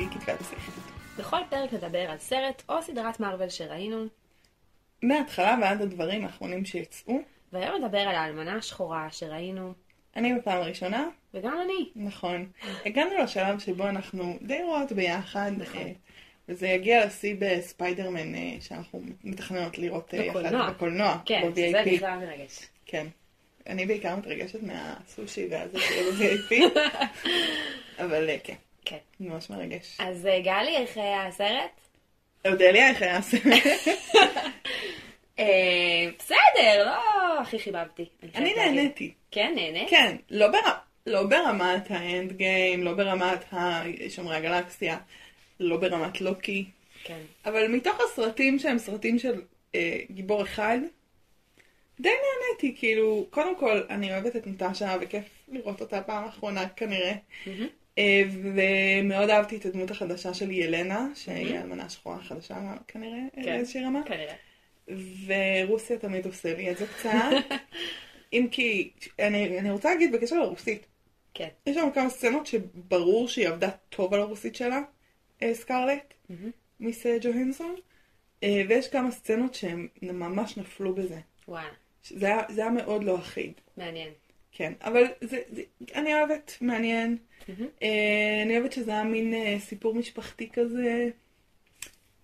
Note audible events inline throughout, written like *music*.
גיקית והפסיכית. בכל פרק נדבר על סרט או סדרת מארוול שראינו, מההתחלה ועד הדברים האחרונים שיצאו, והיום נדבר על האלמנה השחורה שראינו, אני בפעם הראשונה, וגם אני. נכון. הגענו לשלב שבו אנחנו די רואות ביחד, נכון. אה, וזה יגיע לשיא בספיידרמן אה, שאנחנו מתכננות לראות אה, יחד בקולנוע. בקולנוע, כן, זה ב-VIP. בכלל מרגש. כן. אני בעיקר מתרגשת מהסושי והזה שיהיה ב-VIP, *laughs* אבל כן, כן. ממש מרגש. אז אה, גלי, איך היה הסרט? אודליה, איך היה הסרט? *laughs* אה, בסדר, לא הכי חיבבתי. אני. נהניתי. כן, נהנית? כן, לא, בר... לא ברמת האנד גיים, לא ברמת שומרי הגלקסיה, לא ברמת לוקי, כן. אבל מתוך הסרטים שהם סרטים של אה, גיבור אחד, די נהניתי, כאילו, קודם כל, אני אוהבת את נטשה וכיף לראות אותה פעם אחרונה כנראה, מהמם. אה, ומאוד אהבתי את הדמות החדשה של ילנה, שהיא מהמם. האלמנה השחורה החדשה כנראה, כן. באיזושהי רמה. כנראה. ורוסיה תמיד עושה לי את זה קצת. *laughs* אם כי, אני, אני רוצה להגיד בקשר לרוסית, כן. יש שם כמה סצנות שברור שהיא עבדה טוב על הרוסית שלה, אה, סקרלט, מהמם. מיס אה, ג'והנסון, אה, ויש כמה סצנות שהם ממש נפלו בזה. וואי, זה זה היה מאוד לא אחיד, מעניין. כן, אבל זה, זה, אני אוהבת, מעניין. מהמם. אה, אני אוהבת שזה היה מין אה, סיפור משפחתי כזה,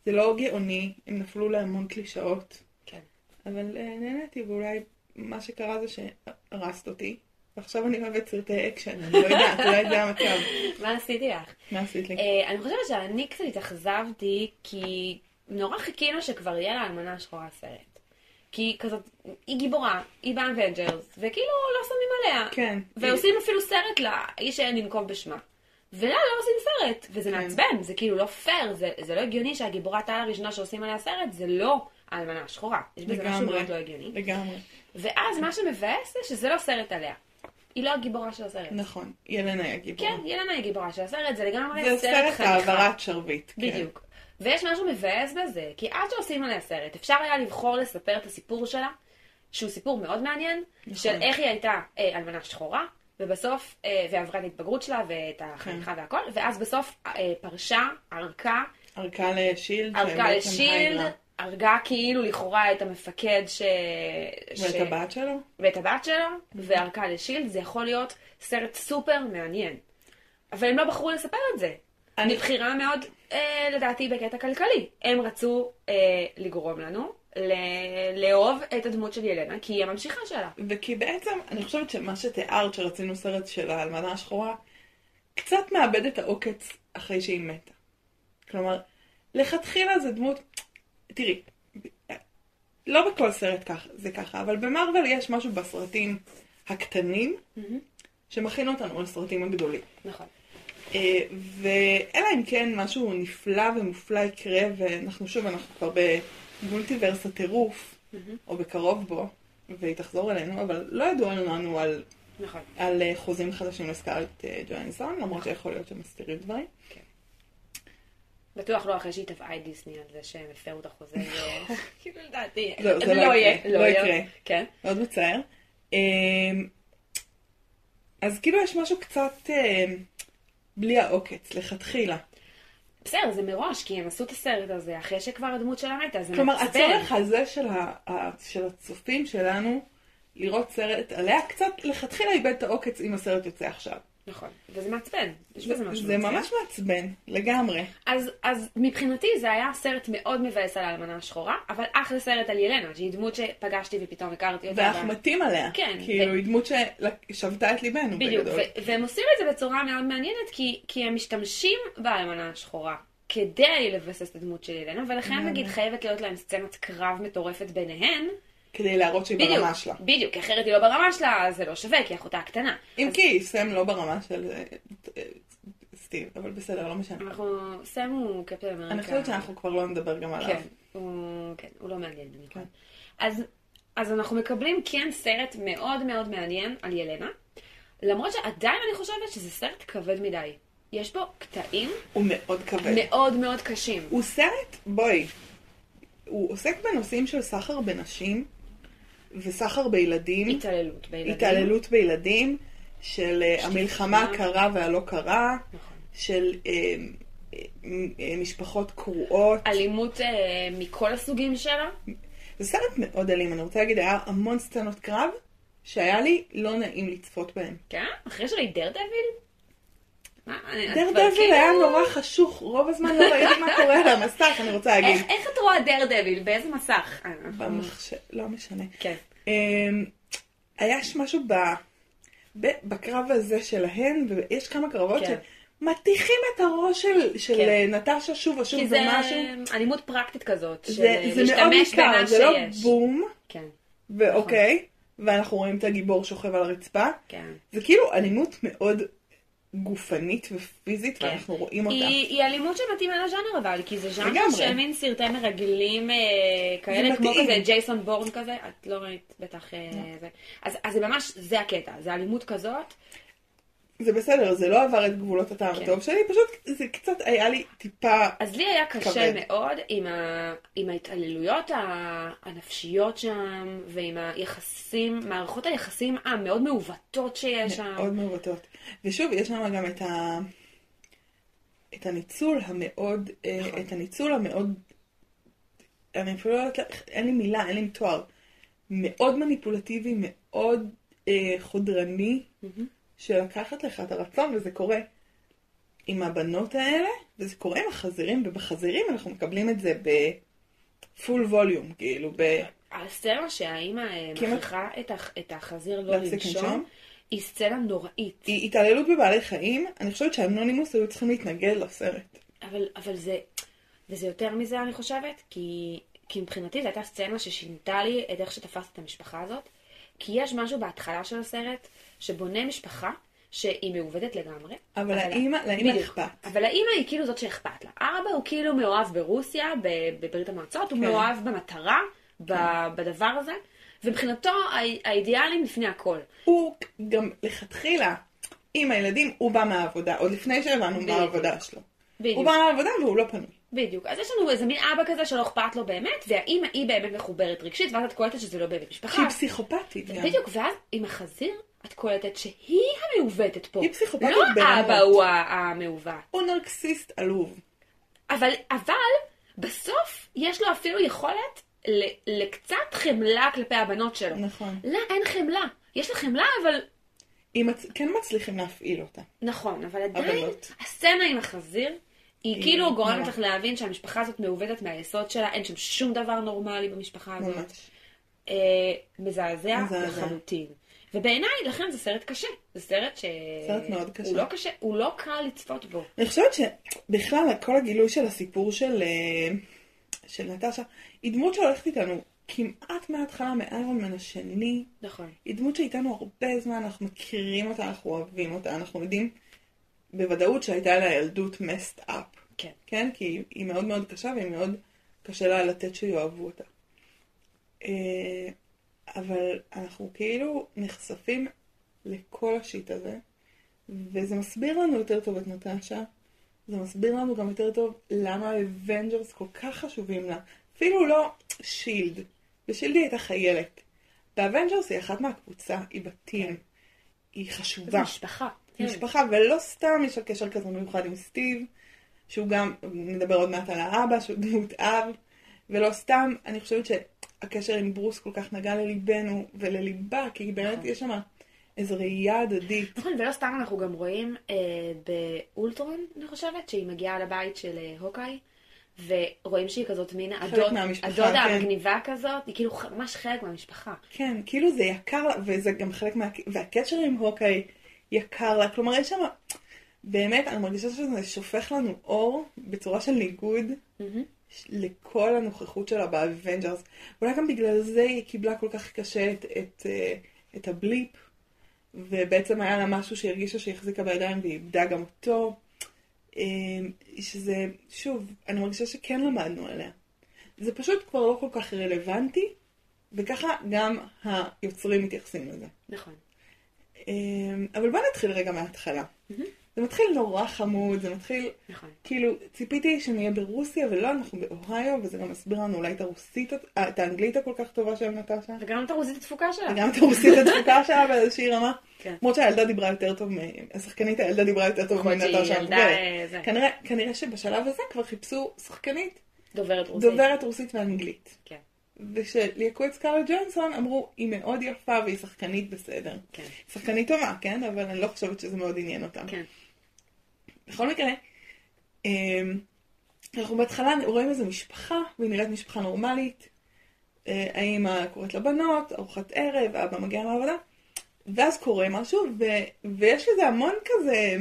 זה לא גאוני, הם נפלו להמון קלישאות. כן. אבל אה, נהניתי, ואולי מה שקרה זה שהרסת אותי, ועכשיו אני אוהבת סרטי אקשן, אני לא יודעת, אולי זה המצב. *laughs* מה עשיתי לך? מה עשית לי? אה, אני חושבת שאני קצת התאכזבתי, כי נורא חיכינו שכבר יהיה לאלמנה השחורה סרט. כי כזאת, היא גיבורה, היא ב Avengers, וכאילו לא שמים עליה. כן. ועושים אפילו סרט לאיש שאין לנקוב בשמה. ולה לא עושים סרט, וזה כן. מעצבן, זה כאילו לא פייר, זה, זה לא הגיוני שהגיבורת העל הראשונה שעושים עליה סרט זה לא האלמנה השחורה. יש בזה משהו. מאוד לא הגיוני. לגמרי. ואז מה שמבאס זה שזה לא סרט עליה. היא לא הגיבורה של הסרט. נכון, ילנה היא הגיבורה. כן, ילנה היא גיבורה של הסרט, זה לגמרי זה סרט סרט חניכה. העברת שרביט. כן. בדיוק. ויש משהו מבאס בזה, כי עד שעושים עליה סרט, אפשר היה לבחור לספר את הסיפור שלה, שהוא סיפור מאוד מעניין, נכון. של איך היא הייתה אה, אלמנה שחורה, ובסוף, אה, ועברה את ההתבגרות שלה ואת החניכה כן. והכל, ואז בסוף אה, פרשה, ערקה, ערכה לשילד. שבעצם לשילד. הרגה כאילו לכאורה את המפקד ש... ואת ש- הבת שלו? ואת הבת שלו, וערכה לשילד, זה יכול להיות סרט סופר מעניין. אבל הם לא בחרו לספר את זה. אני- מבחירה מאוד, אה, לדעתי, בקטע כלכלי. הם רצו אה, לגרום לנו ל- לאהוב את הדמות של ילנה, כי היא הממשיכה שלה. וכי בעצם, אני חושבת שמה שתיארת שרצינו סרט של האלמנה השחורה, קצת מאבד את העוקץ אחרי שהיא מתה. כלומר, לכתחילה זה דמות, תראי, לא בכל סרט כך, זה ככה, אבל במרוויל יש משהו בסרטים הקטנים, שמכין אותנו לסרטים הגדולים. נכון. אה, ואלא אם כן משהו נפלא ומופלא יקרה, ואנחנו שוב, אנחנו כבר במולטיברס הטירוף, או בקרוב בו, והיא תחזור אלינו, אבל לא ידוע לנו על, נכון. על אה, חוזים חדשים לסקארלט אה, ג'ואנסון, למרות שיכול להיות שמסתירים דברים. בטוח לא אחרי שהיא תבעה את דיסני על זה שהם הפרו את החוזה. ו- *laughs* כאילו לדעתי. לא, זה לא לא יהיה. לא. יקרה. כן. מאוד מצער. אה, אז כאילו יש משהו קצת אה, בלי העוקץ, לכתחילה. בסדר, זה מראש, כי הם עשו את הסרט הזה אחרי שכבר הדמות שלה מתה, זה כלומר, מעצבן. הצורך הזה של, ה, ה, של הצופים שלנו לראות סרט עליה קצת לכתחילה איבד את העוקץ אם הסרט יוצא עכשיו. נכון, וזה מעצבן. יש בזה משהו זה. ממש מעצבן, לגמרי. אז, אז מבחינתי זה היה סרט מאוד מבאס על האלמנה השחורה, אבל אחלה סרט על ילנה, שהיא דמות שפגשתי ופתאום הכרתי אותה. ואנחנו מתים עליה. כן, כאילו, ו- היא דמות ששבתה את ליבנו בדיוק, בגדול. ו- והם עושים את זה בצורה מאוד מעניינת, כי, כי הם משתמשים באלמנה השחורה כדי לבסס את הדמות של ילנה, ולכן. נגיד חייבת להיות להם סצנת קרב מטורפת ביניהן. כדי להראות שהיא בדיוק, ברמה שלה. בדיוק, כי אחרת היא לא ברמה שלה, אז זה לא שווה, כי היא אחותה הקטנה. אם אז כי סם לא ברמה של אה, אה, סטיב, אבל בסדר, לא משנה. אנחנו, סם הוא קפטן אמריקה. אני חושבת שאנחנו כבר לא נדבר גם עליו. כן, הוא, כן, הוא לא מעניין במיוחד. כן. אז, אז אנחנו מקבלים כן סרט מאוד מאוד מעניין על ילנה, למרות שעדיין אני חושבת שזה סרט כבד מדי. יש בו קטעים הוא מאוד כבד. מאוד מאוד קשים. הוא סרט, בואי, הוא עוסק בנושאים של סחר בנשים וסחר בילדים, התעללות בילדים. התעללות בילדים, של אה, המלחמה. הקרה והלא קרה, נכון. של אה, אה, משפחות קרועות. אלימות מכל הסוגים שלה. זה סרט מאוד אלים, אני רוצה להגיד, היה המון סצנות קרב, שהיה לי לא נעים לצפות בהם. כן? אחרי שלי דר דר דביל היה כאילו- נורא חשוך, רוב הזמן לא ראיתי מה קורה על המסך, אני רוצה להגיד. איך את רואה דר דביל? באיזה מסך? אה, במחשב, לא משנה. כן. אמ, היה ש- משהו בקרב הזה שלהן, ויש כמה קרבות כן. שמטיחים את הראש של, של כן. נטשה שוב ושוב כי זה ומשהו. אלימות פרקטית כזאת. של זה, זה מאוד ניכר, זה לא. בום, כן, ואוקיי, ואנחנו רואים את הגיבור שוכב על הרצפה. כן. זה כאילו אלימות מאוד גופנית ופיזית, כן. ואנחנו רואים אותה. היא, היא אלימות שמתאימה לז'אנר אבל, כי זה ז'אנר לגמרי. של מין סרטי מרגלים אה, כאלה, כמו. כזה ג'ייסון בורן כזה, את לא ראית בטח אה, זה. אז, אז זה ממש, זה הקטע, זה אלימות כזאת, זה בסדר, זה לא עבר את גבולות הטעם כן. הטוב שלי, פשוט זה קצת היה לי טיפה... אז לי היה קשה כבד. מאוד עם, ה... עם ההתעללויות הנפשיות שם, ועם היחסים, מערכות היחסים המאוד מעוותות שיש שם. מאוד מעוותות. ושוב, יש שם גם את ה... את הניצול המאוד... אה, נכון. את הניצול המאוד... אני אפילו לא יודעת... אין לי מילה, אין לי תואר. מאוד מניפולטיבי, מאוד אה, חודרני, מהמם. של לקחת לך את הרצון, וזה קורה עם הבנות האלה, וזה קורה עם החזירים, ובחזירים אנחנו מקבלים את זה בפול ווליום, כאילו, ב... הסצנה שהאימא אה, מכריחה את, הח... את החזיר לא לנשום? היא סצנה נוראית. היא התעללות בבעלי חיים, אני חושבת שהאנונימוס היו צריכים להתנגד לסרט. אבל, אבל זה, וזה יותר מזה אני חושבת, כי, כי מבחינתי זו הייתה סצנה ששינתה לי את איך שתפסת את המשפחה הזאת. כי יש משהו בהתחלה של הסרט שבונה משפחה שהיא מעוותת לגמרי. אבל האמא, לאמא בדיוק. אכפת. אבל האימא היא כאילו זאת שאכפת לה. אבא הוא כאילו מאוהב ברוסיה, בברית המועצות, הוא כן. מאוהב במטרה, ב- בדבר הזה, ומבחינתו האידיאלים לפני הכל. הוא גם לכתחילה, עם הילדים, הוא בא מהעבודה, עוד לפני שהבנו מה. העבודה שלו. בדיוק. הוא בא מהעבודה והוא לא פנוי. בדיוק. אז יש לנו איזה מין אבא כזה שלא אכפת לו באמת, והאימא היא באמת מחוברת רגשית, ואז את קולטת שזה לא באמת משפחה. שהיא פסיכופתית גם. בדיוק, ואז עם החזיר, את קולטת שהיא המעוותת פה. היא פסיכופתית לא ברמות. האבא הוא המעוות. הוא נרקסיסט עלוב. אבל, אבל, בסוף יש לו אפילו יכולת ל- לקצת חמלה כלפי הבנות שלו. נכון. לה אין חמלה. יש לה חמלה, אבל... היא מצ... כן מצליחים להפעיל אותה. נכון, אבל עדיין, הבנות. הסצנה עם החזיר, היא היא כאילו גורמת נורא. לך להבין שהמשפחה הזאת מעוותת מהיסוד שלה, אין שם שום דבר נורמלי במשפחה הזאת. ממש. אה, מזעזע מזעזע. לחלוטין. ובעיניי, לכן זה סרט קשה. זה סרט ש... סרט מאוד קשה. הוא לא קשה, הוא לא קל לצפות בו. אני חושבת שבכלל כל הגילוי של הסיפור של, אה, של נטשה, היא דמות שהולכת איתנו כמעט מההתחלה מאיירון מן השני. נכון. היא דמות שאיתנו הרבה זמן, אנחנו מכירים אותה, אנחנו אוהבים אותה, אנחנו יודעים בוודאות שהייתה לה ילדות messed up. כן. כן? כי היא, היא מאוד מאוד קשה והיא מאוד קשה לה לתת שיאהבו אותה. אבל אנחנו כאילו נחשפים לכל ה shit הזה, וזה מסביר לנו יותר טוב את נטשה, זה מסביר לנו גם יותר טוב למה ה Avengers כל כך חשובים לה. אפילו לא S.H.I.E.L.D, ב S.H.I.E.L.D היא הייתה חיילת. ב Avengers היא אחת מהקבוצה, היא ב team, היא חשובה. זה משפחה. כן. משפחה, ולא סתם יש לה קשר כזה מיוחד עם סטיב, שהוא גם, נדבר עוד מעט על האבא, שהוא דמות אב, ולא סתם, אני חושבת שהקשר עם ברוס כל כך נגע לליבנו ולליבה, כי באמת נכון. יש שם איזו ראייה הדדית. נכון, ולא סתם אנחנו גם רואים אה, באולטרון, אני חושבת, שהיא מגיעה לבית של אה, הוקאי, ורואים שהיא כזאת מין הדוד, מהמשפחה, הדודה כן. המגניבה כזאת, היא כאילו ממש חלק מהמשפחה. כן, כאילו זה יקר לה, וזה גם חלק מה... והקשר עם הוקאי יקר לה, כלומר יש שם, באמת, אני מרגישה שזה שופך לנו אור בצורה של ניגוד. מהמם. לכל הנוכחות שלה ב Avengers. אולי גם בגלל זה היא קיבלה כל כך קשה את, את, אה, את ה Blip, ובעצם היה לה משהו שהרגישה שהיא החזיקה בידיים והיא איבדה גם אותו. אה, שזה, שוב, אני מרגישה שכן למדנו עליה. זה פשוט כבר לא כל כך רלוונטי, וככה גם היוצרים מתייחסים לזה. נכון. אה, אבל בוא נתחיל רגע מההתחלה. זה מתחיל נורא חמוד, זה מתחיל נכון. כאילו, ציפיתי שנהיה ברוסיה, ולא, אנחנו באוהיו, וזה גם מסביר לנו אולי את הרוסית, את האנגלית הכל כך טובה של נטשה, וגם את הרוסית התפוקה שלה. וגם את הרוסית הדפוקה שלה באיזושהי רמה. כן. למרות שהילדה דיברה יותר טוב, השחקנית הילדה דיברה יותר טוב להיות מנטשה המבוגרת. אה. כנראה, כנראה שבשלב הזה כבר חיפשו שחקנית דוברת רוסית. דוברת רוסית ואנגלית. כן, וכשליהקו את סקארלט ג'ונסון אמרו, היא מאוד יפה והיא שחקנית בסדר. כן, שחקנית טובה, כן? אבל אני לא חושבת שזה מאוד עניין אותם. כן. בכל מקרה, אמ, אנחנו בהתחלה רואים איזו משפחה, והיא נראית משפחה נורמלית. אה, האמא קוראת לבנות, ארוחת ערב, האבא מגיע לעבודה, ואז קורה משהו, ו- ויש לזה המון כזה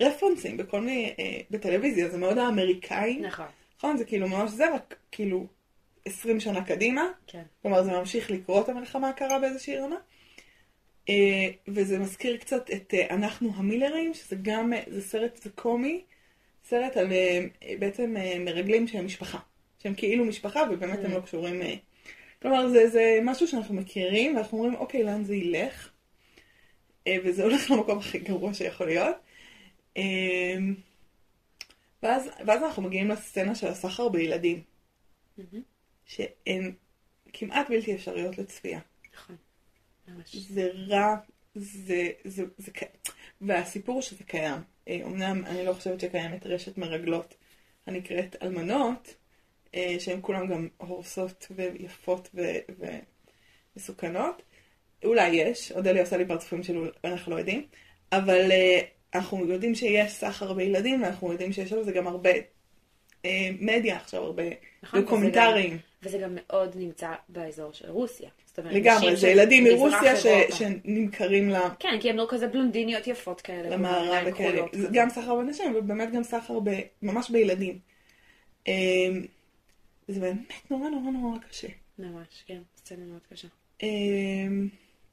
רפרנסים בכל מיני, אה, בטלוויזיה, זה מאוד האמריקאי, נכון, נכון? זה כאילו ממש זה, רק כאילו 20 שנה קדימה, כן. כלומר זה ממשיך לקרות המלחמה הקרה באיזושהי רמה. אה, וזה מזכיר קצת את אה, אנחנו המילרים, שזה גם, אה, זה סרט, זה קומי, סרט על בעצם מרגלים שהם משפחה. שהם כאילו משפחה ובאמת הם לא קשורים. כלומר זה, זה משהו שאנחנו מכירים ואנחנו אומרים אוקיי לאן זה ילך. וזה הולך למקום הכי גרוע שיכול להיות. ואז, ואז אנחנו מגיעים לסצנה של הסחר בילדים. שהן כמעט בלתי אפשריות לצפייה. נכון. ממש. זה רע, זה, זה, זה, והסיפור שזה קיים. אה, אמנם אני לא חושבת שקיימת רשת מרגלות הנקראת אלמנות, אה, שהן כולן גם הורסות ויפות ו- ומסוכנות. אולי יש, אודליה עושה לי פרצופים של אנחנו לא יודעים, אבל אה, אנחנו יודעים שיש סחר בילדים, ואנחנו יודעים שיש על זה גם הרבה מדיה עכשיו, הרבה נכון, דוקומנטריים. וזה גם מאוד נמצא באזור של רוסיה. זאת אומרת, לגמרי, זה ילדים מרוסיה ש-. שנמכרים ל- כן, כי הן לא כזה בלונדיניות יפות כאלה. למערב וכאלה. זה. גם סחר בנשים, ובאמת גם סחר ב- ממש בילדים. אמ, זה באמת נורא נורא נורא קשה. ממש, כן, סצנה מאוד קשה. אמ,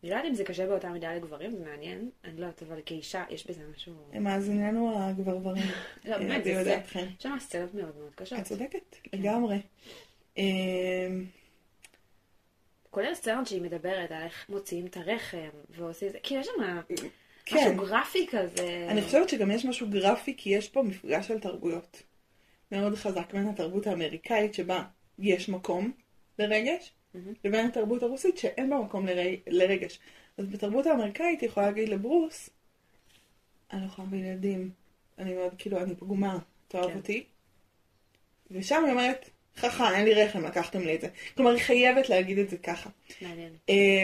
אני לא יודעת אם זה קשה באותה מידה לגברים, זה מעניין. אני לא יודעת, אבל כאישה יש בזה משהו... מאזיננו הגברברים. לא, אה, באמת, הביעו זה. יש שם סצנות מאוד מאוד קשות. את צודקת, כן. לגמרי. אמ, כולל סצנות שהיא מדברת על איך מוציאים את הרחם, ועושים זה, כאילו יש שם כן. משהו גרפי כזה. אני חושבת שגם יש משהו גרפי, כי יש פה מפגש של תרבויות. מאוד חזק בין התרבות האמריקאית, שבה יש מקום לרגש, מהמם. לבין התרבות הרוסית, שאין בה מקום לר- לרגש. אז בתרבות האמריקאית היא יכולה להגיד לברוס, אני לא יכולה בילדים, אני מאוד, כאילו, אני פגומה, תאהב כן. אותי. ושם היא אומרת, חכה, אין לי רחם, לקחתם לי את זה. כלומר, היא חייבת להגיד את זה ככה. מעניין. אה,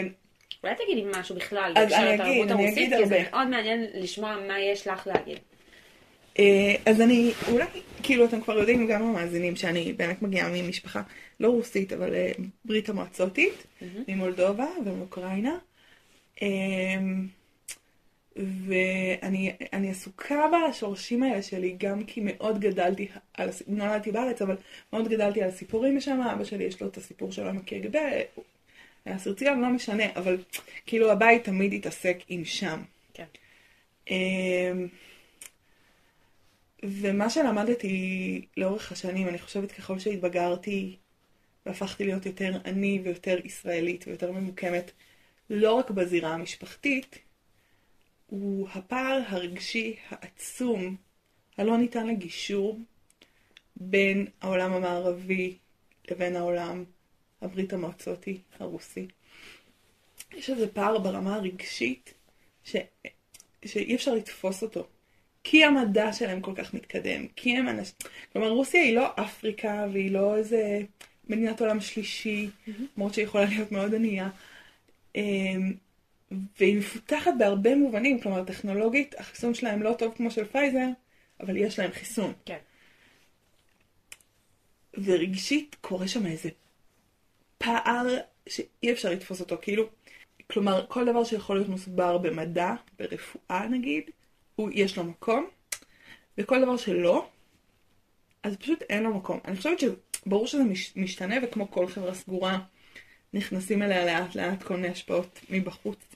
אולי תגידי משהו בכלל, אז בהקשר אני לתרבות אגיד, אני הרוסית, כי זה. מאוד מעניין לשמוע מה יש לך להגיד. אה, אז אני, אולי, כאילו אתם כבר יודעים, גם המאזינים, שאני באמת מגיעה ממשפחה לא רוסית, אבל אה, ברית המועצותית. ממולדובה ומאוקראינה. ואני אני עסוקה בשורשים האלה שלי, גם כי מאוד גדלתי, על, נולדתי בארץ, אבל מאוד גדלתי על הסיפורים משם, אבא שלי יש לו את הסיפור שלו עם הקג"ב, היה סרציון, לא משנה, אבל כאילו הבית תמיד התעסק עם שם. כן. אמ, ומה שלמדתי לאורך השנים, אני חושבת ככל שהתבגרתי והפכתי להיות יותר אני ויותר ישראלית ויותר ממוקמת, לא רק בזירה המשפחתית, הוא הפער הרגשי העצום, הלא ניתן לגישור, בין העולם המערבי לבין העולם הברית המועצותי הרוסי. יש איזה פער ברמה הרגשית ש... שאי אפשר לתפוס אותו. כי המדע שלהם כל כך מתקדם, כי הם אנשים... כלומר, רוסיה היא לא אפריקה והיא לא איזה מדינת עולם שלישי, למרות שהיא יכולה להיות מאוד ענייה. והיא מפותחת בהרבה מובנים, כלומר, טכנולוגית, החיסון שלהם לא טוב כמו של פייזר, אבל יש להם חיסון. כן. ורגשית קורה שם איזה פער שאי אפשר לתפוס אותו. כאילו, כלומר, כל דבר שיכול להיות מוסבר במדע, ברפואה נגיד, הוא, יש לו מקום, וכל דבר שלא, אז פשוט אין לו מקום. אני חושבת שברור שזה מש, משתנה, וכמו כל חברה סגורה, נכנסים אליה לאט לאט כל מיני השפעות מבחוץ.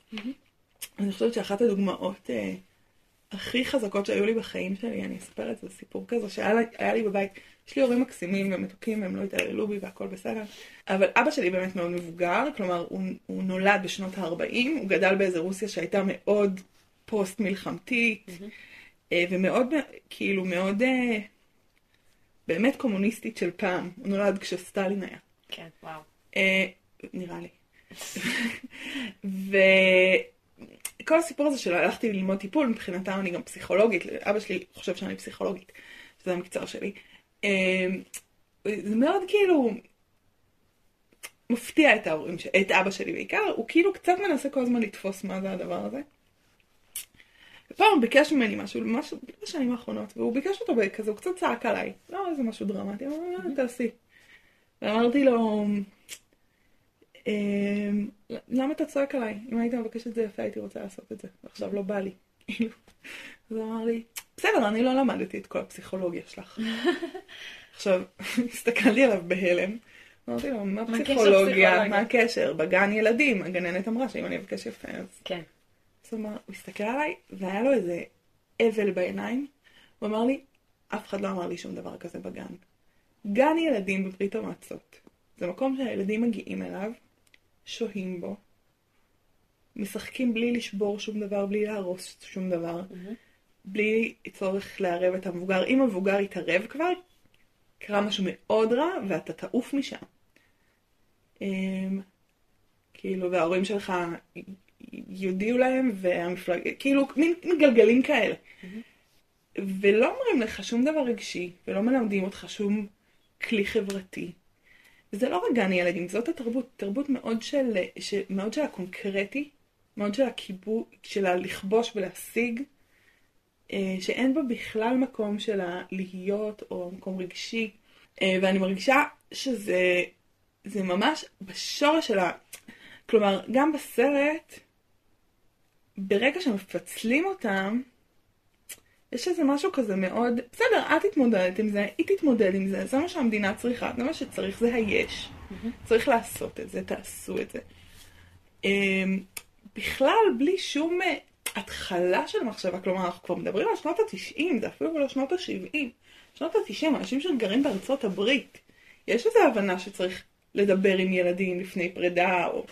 אני חושבת שאחת הדוגמאות אה, הכי חזקות שהיו לי בחיים שלי, אני אספר את זה, סיפור כזה שהיה לי, בבית. יש לי הורים מקסימים ומתוקים, והם לא התעללו בי והכל בסדר. אבל אבא שלי באמת מאוד מבוגר, כלומר, הוא, הוא נולד בשנות ה-40, הוא גדל באיזה רוסיה שהייתה מאוד פוסט מלחמתית, אה, ומאוד, כאילו, מאוד אה, באמת קומוניסטית של פעם. הוא נולד כשסטלין היה. כן, וואו. אה, נראה לי. וכל כל הסיפור הזה של הלכתי ללמוד טיפול, מבחינתם אני גם פסיכולוגית, אבא שלי חושב שאני פסיכולוגית, שזה המקצוע שלי. אה, זה מאוד כאילו מפתיע את ההורים, את אבא שלי בעיקר, הוא כאילו קצת מנסה כל הזמן לתפוס מה זה הדבר הזה. ופעם הוא ביקש ממני משהו, משהו בשנים האחרונות, והוא ביקש אותו בכזה, הוא קצת צעק עליי, לא איזה משהו דרמטי, הוא אמר, "אה, תעשי. ואמרתי לו, "אמ, למה אתה צועק עליי? אם היית מבקש את זה יפה הייתי רוצה לעשות את זה, ועכשיו לא בא לי. *laughs* כאילו. אז הוא אמר לי, בסדר, אני לא למדתי את כל הפסיכולוגיה שלך. *laughs* עכשיו, *laughs* הסתכלתי עליו בהלם, אמרתי לו, מה? פסיכולוגיה?" מה הקשר? בגן ילדים, הגננת אמרה שאם אני אבקש יפה אז... כן. אז הוא אמר, הוא הסתכל עליי, והיה לו איזה אבל בעיניים. הוא אמר לי, אף אחד לא אמר לי שום דבר כזה בגן. גן ילדים בברית המועצות. זה מקום שהילדים מגיעים אליו, שוהים בו, משחקים בלי לשבור שום דבר, בלי להרוס שום דבר, בלי צורך לערב את המבוגר. אם המבוגר יתערב כבר, קרה משהו מאוד רע, ואתה תעוף משם. אמ, כאילו, וההורים שלך יודיעו להם, והמפלגה, כאילו, מין גלגלים כאלה. ולא אומרים לך שום דבר רגשי, ולא מלמדים אותך שום כלי חברתי. וזה לא רק גן ילדים, זאת התרבות, תרבות מאוד של, של, מאוד של הקונקרטי, מאוד של הכיבוד, של הלכבוש ולהשיג, אה, שאין בה בכלל מקום של הלהיות או מקום רגשי. אה, ואני מרגישה שזה זה ממש בשורש של ה... כלומר, גם בסרט, ברגע שמפצלים אותם, יש איזה משהו כזה מאוד, בסדר, את תתמודדת עם זה, היא תתמודד עם זה, זה מה שהמדינה צריכה, זה מה שצריך, זה היש. צריך לעשות את זה, תעשו את זה. אמ, בכלל, בלי שום אה, התחלה של מחשבה, כלומר, אנחנו כבר מדברים על שנות ה-90, זה אפילו לא שנות ה-70. שנות ה-90, אנשים שגרים בארצות הברית, יש איזו הבנה שצריך לדבר עם ילדים לפני פרידה, או...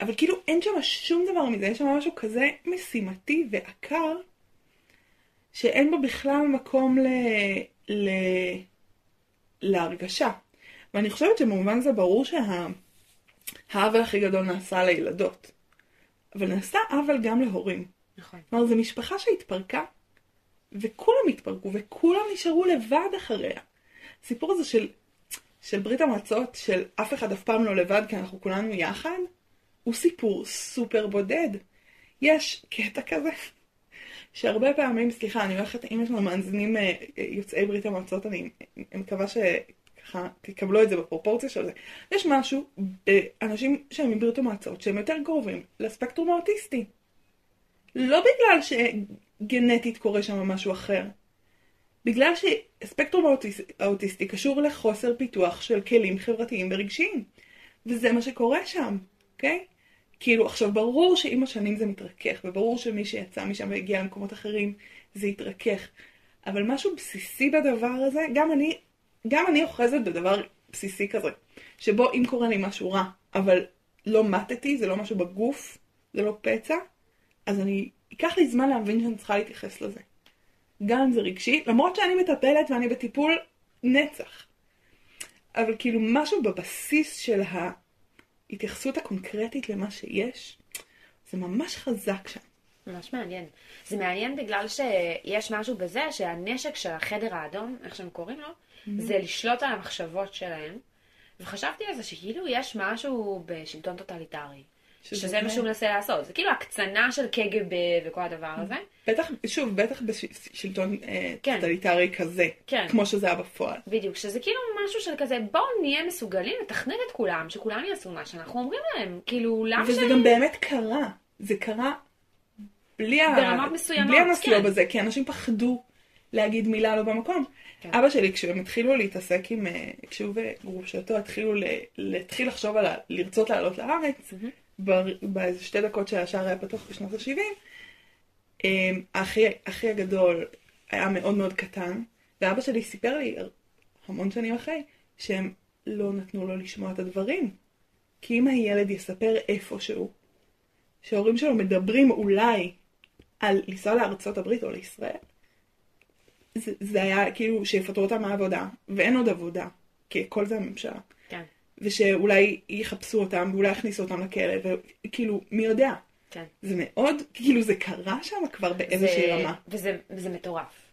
אבל כאילו אין שם שום דבר מזה, יש שם משהו כזה משימתי ועקר, שאין בו בכלל מקום ל... ל... להרגשה. ואני חושבת שבמובן זה ברור שהעוול הכי גדול נעשה לילדות. אבל נעשה עוול גם להורים. נכון. כלומר, זו משפחה שהתפרקה, וכולם התפרקו, וכולם נשארו לבד אחריה. הסיפור הזה של, של ברית המועצות, של אף אחד אף פעם לא לבד, כי אנחנו כולנו יחד, הוא סיפור סופר בודד. יש קטע כזה, שהרבה פעמים, סליחה, אני הולכת, אם יש לנו מאזינים אה, יוצאי ברית המועצות, אני אני מקווה שככה תקבלו את זה בפרופורציה של זה. יש משהו באנשים שהם מברית המועצות, שהם יותר קרובים לספקטרום האוטיסטי. לא בגלל שגנטית קורה שם משהו אחר. בגלל שספקטרום האוטיס... האוטיסטי קשור לחוסר פיתוח של כלים חברתיים ורגשיים. וזה מה שקורה שם, אוקיי? כאילו, עכשיו, ברור שעם השנים זה מתרכך, וברור שמי שיצא משם והגיע למקומות אחרים, זה יתרכך. אבל משהו בסיסי בדבר הזה, גם אני, גם אני אוחזת בדבר בסיסי כזה, שבו אם קורה לי משהו רע, אבל לא מתתי, זה לא משהו בגוף, זה לא פצע, אז אני, ייקח לי זמן להבין שאני צריכה להתייחס לזה. גם אם זה רגשי, למרות שאני מטפלת ואני בטיפול נצח. אבל כאילו משהו בבסיס של ההתייחסות הקונקרטית למה שיש, זה ממש חזק שם. ממש מעניין. זה מעניין בגלל שיש משהו בזה שהנשק של החדר האדום, איך שהם קוראים לו, זה לשלוט על המחשבות שלהם. וחשבתי על זה שכאילו יש משהו בשלטון טוטליטרי. שזה מה. שהוא מנסה לעשות. זה כאילו הקצנה של קג"ב וכל הדבר הזה. בטח, שוב, בטח בשלטון אה, כן. טוטליטרי כזה, כן. כמו שזה היה בפועל. בדיוק, שזה כאילו משהו של כזה, בואו נהיה מסוגלים לתכנן את כולם, שכולם יעשו מה שאנחנו אומרים להם. כאילו, למה וזה גם באמת קרה. זה קרה בלי, ה... ברמות מסוימות, בלי הנושא כן. בזה, כי אנשים פחדו להגיד מילה לא במקום. כן. אבא שלי, כשהם התחילו להתעסק עם, אה, כשהוא וגרושתו התחילו ל- להתחיל לחשוב על ה... לרצות לעלות לארץ, בר- באיזה שתי דקות שהשער היה פתוח בשנות ה-70, האחי האחי הגדול היה מאוד מאוד קטן, ואבא שלי סיפר לי המון שנים אחרי, שהם לא נתנו לו לשמוע את הדברים. כי אם הילד יספר איפשהו, שההורים שלו מדברים אולי על לנסוע לארצות הברית או לישראל, זה, זה היה כאילו שיפטרו אותם מהעבודה, ואין עוד עבודה, כי כל זה הממשלה. ושאולי יחפשו אותם, ואולי יכניסו אותם לכלא, וכאילו, מי יודע. כן. זה מאוד, כאילו זה קרה שם כבר באיזושהי זה- רמה. וזה, וזה מטורף.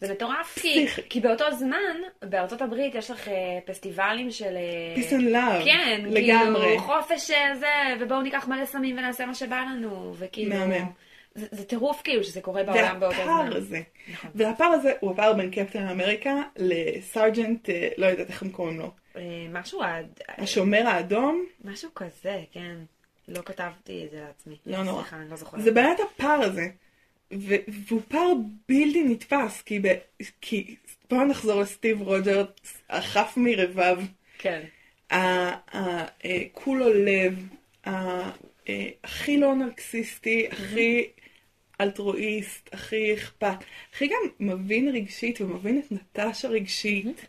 זה מטורף כי. כי באותו זמן, בארצות הברית יש לך אה, פסטיבלים של... אה, Peace and love. כן, לגמרי. כאילו חופש אה, זה, ובואו ניקח מלא סמים ונעשה מה שבא לנו, וכאילו... מהמם. זה, זה טירוף כאילו שזה קורה בעולם באותו והפער זמן. הזה, נכון. והפער הזה הוא עבר בין קפטן אמריקה לסרג'נט, לא יודעת איך הם קוראים לו, משהו, עד- השומר האדום, משהו כזה, כן. לא כתבתי את זה לעצמי. לא נורא. סליחה, אני לא זוכרת. זה באמת הפער הזה, והוא פער בלתי נתפס, כי, ב- כי בואו נחזור לסטיב רוג'רס, החף מרבב, כן. הכולו לב, ה- אה, הכי לא נרקסיסטי, הכי אלטרואיסט, הכי אכפת, הכי גם מבין רגשית ומבין את נטשה רגשית,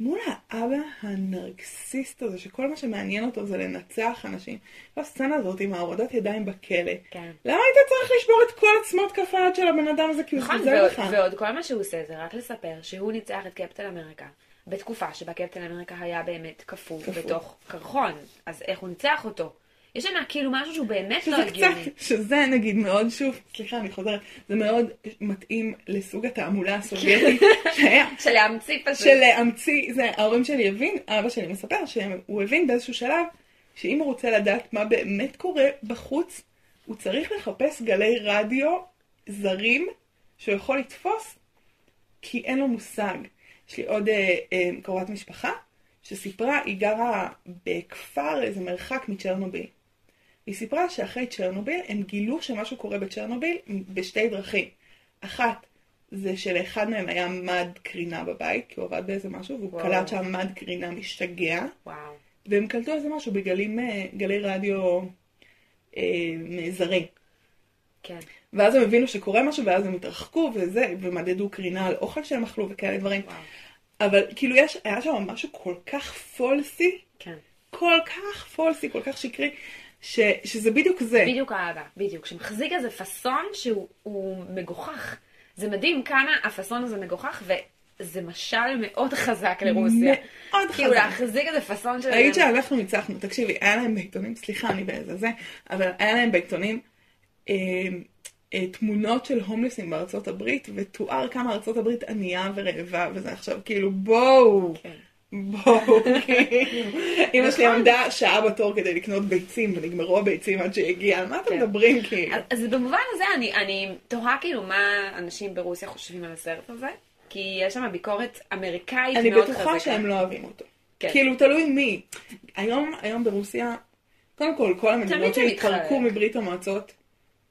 מול האבא הנרקסיסט הזה, שכל מה שמעניין אותו זה לנצח אנשים. הסצנה הזאת עם ההורדת ידיים בכלא. כן. למה היית צריך לשבור את כל עצמות כף היד של הבן אדם הזה כי הוא נכון, חוזר לך? ועוד כל מה שהוא עושה זה רק לספר שהוא ניצח את קפטן אמריקה בתקופה שבה קפטן אמריקה היה באמת קפוא. בתוך קרחון, אז איך הוא ניצח אותו? יש שם כאילו משהו שהוא באמת לא הגיוני. שזה נגיד מאוד, שוב, סליחה, אני חוזרת, זה מאוד מתאים לסוג התעמולה הסובייטית שהיה. *laughs* של להמציא פשוט. של להמציא, זה ההורים שלי הבין, אבא שלי מספר שהוא הבין באיזשהו שלב שאם הוא רוצה לדעת מה באמת קורה בחוץ, הוא צריך לחפש גלי רדיו זרים שהוא יכול לתפוס, כי אין לו מושג. יש לי עוד אה, אה, קרובת משפחה שסיפרה, היא גרה בכפר, איזה מרחק מצ'רנוביל. היא סיפרה שאחרי צ'רנוביל הם גילו שמשהו קורה בצ'רנוביל בשתי דרכים. אחת זה שלאחד מהם היה מד קרינה בבית, כי הוא עבד באיזה משהו, והוא וואו. קלט שהמד קרינה משתגע, וואו. והם קלטו איזה משהו בגלים, אה, גלי רדיו אה, זרים. כן. ואז הם הבינו שקורה משהו, ואז הם התרחקו וזה, ומדדו קרינה על אוכל שהם אכלו וכאלה דברים. וואו. אבל כאילו יש, היה שם משהו כל כך פולסי, כן. כל כך פולסי, כל כך שקרי, ש, שזה בדיוק זה. בדיוק האבא, בדיוק. שמחזיק איזה פאסון שהוא הוא מגוחך. זה מדהים כמה הפאסון הזה מגוחך, וזה משל מאוד חזק לרוסיה. מאוד כאילו חזק. להחזיק איזה פאסון של... ראית שאנחנו ניצחנו, תקשיבי, היה להם בעיתונים, סליחה, אני באיזה זה, אבל היה להם בעיתונים אה, אה, תמונות של הומלסים בארצות הברית, ותואר כמה ארצות הברית ענייה ורעבה, וזה עכשיו כאילו, בואו, כן. בואו, כאילו. *laughs* אמא שלי נכון. עמדה שעה בתור כדי לקנות ביצים, ונגמרו הביצים עד שהגיעה, על מה אתם כן. מדברים כאילו? אז, במובן הזה אני, אני תוהה כאילו מה אנשים ברוסיה חושבים על הסרט הזה, כי יש שם ביקורת אמריקאית אני מאוד חזקה. בטוחה שהם לא אוהבים אותו. כן. כאילו, תלוי מי. היום, ברוסיה, קודם כל, כל המדינות שהתפרקו. מברית המועצות,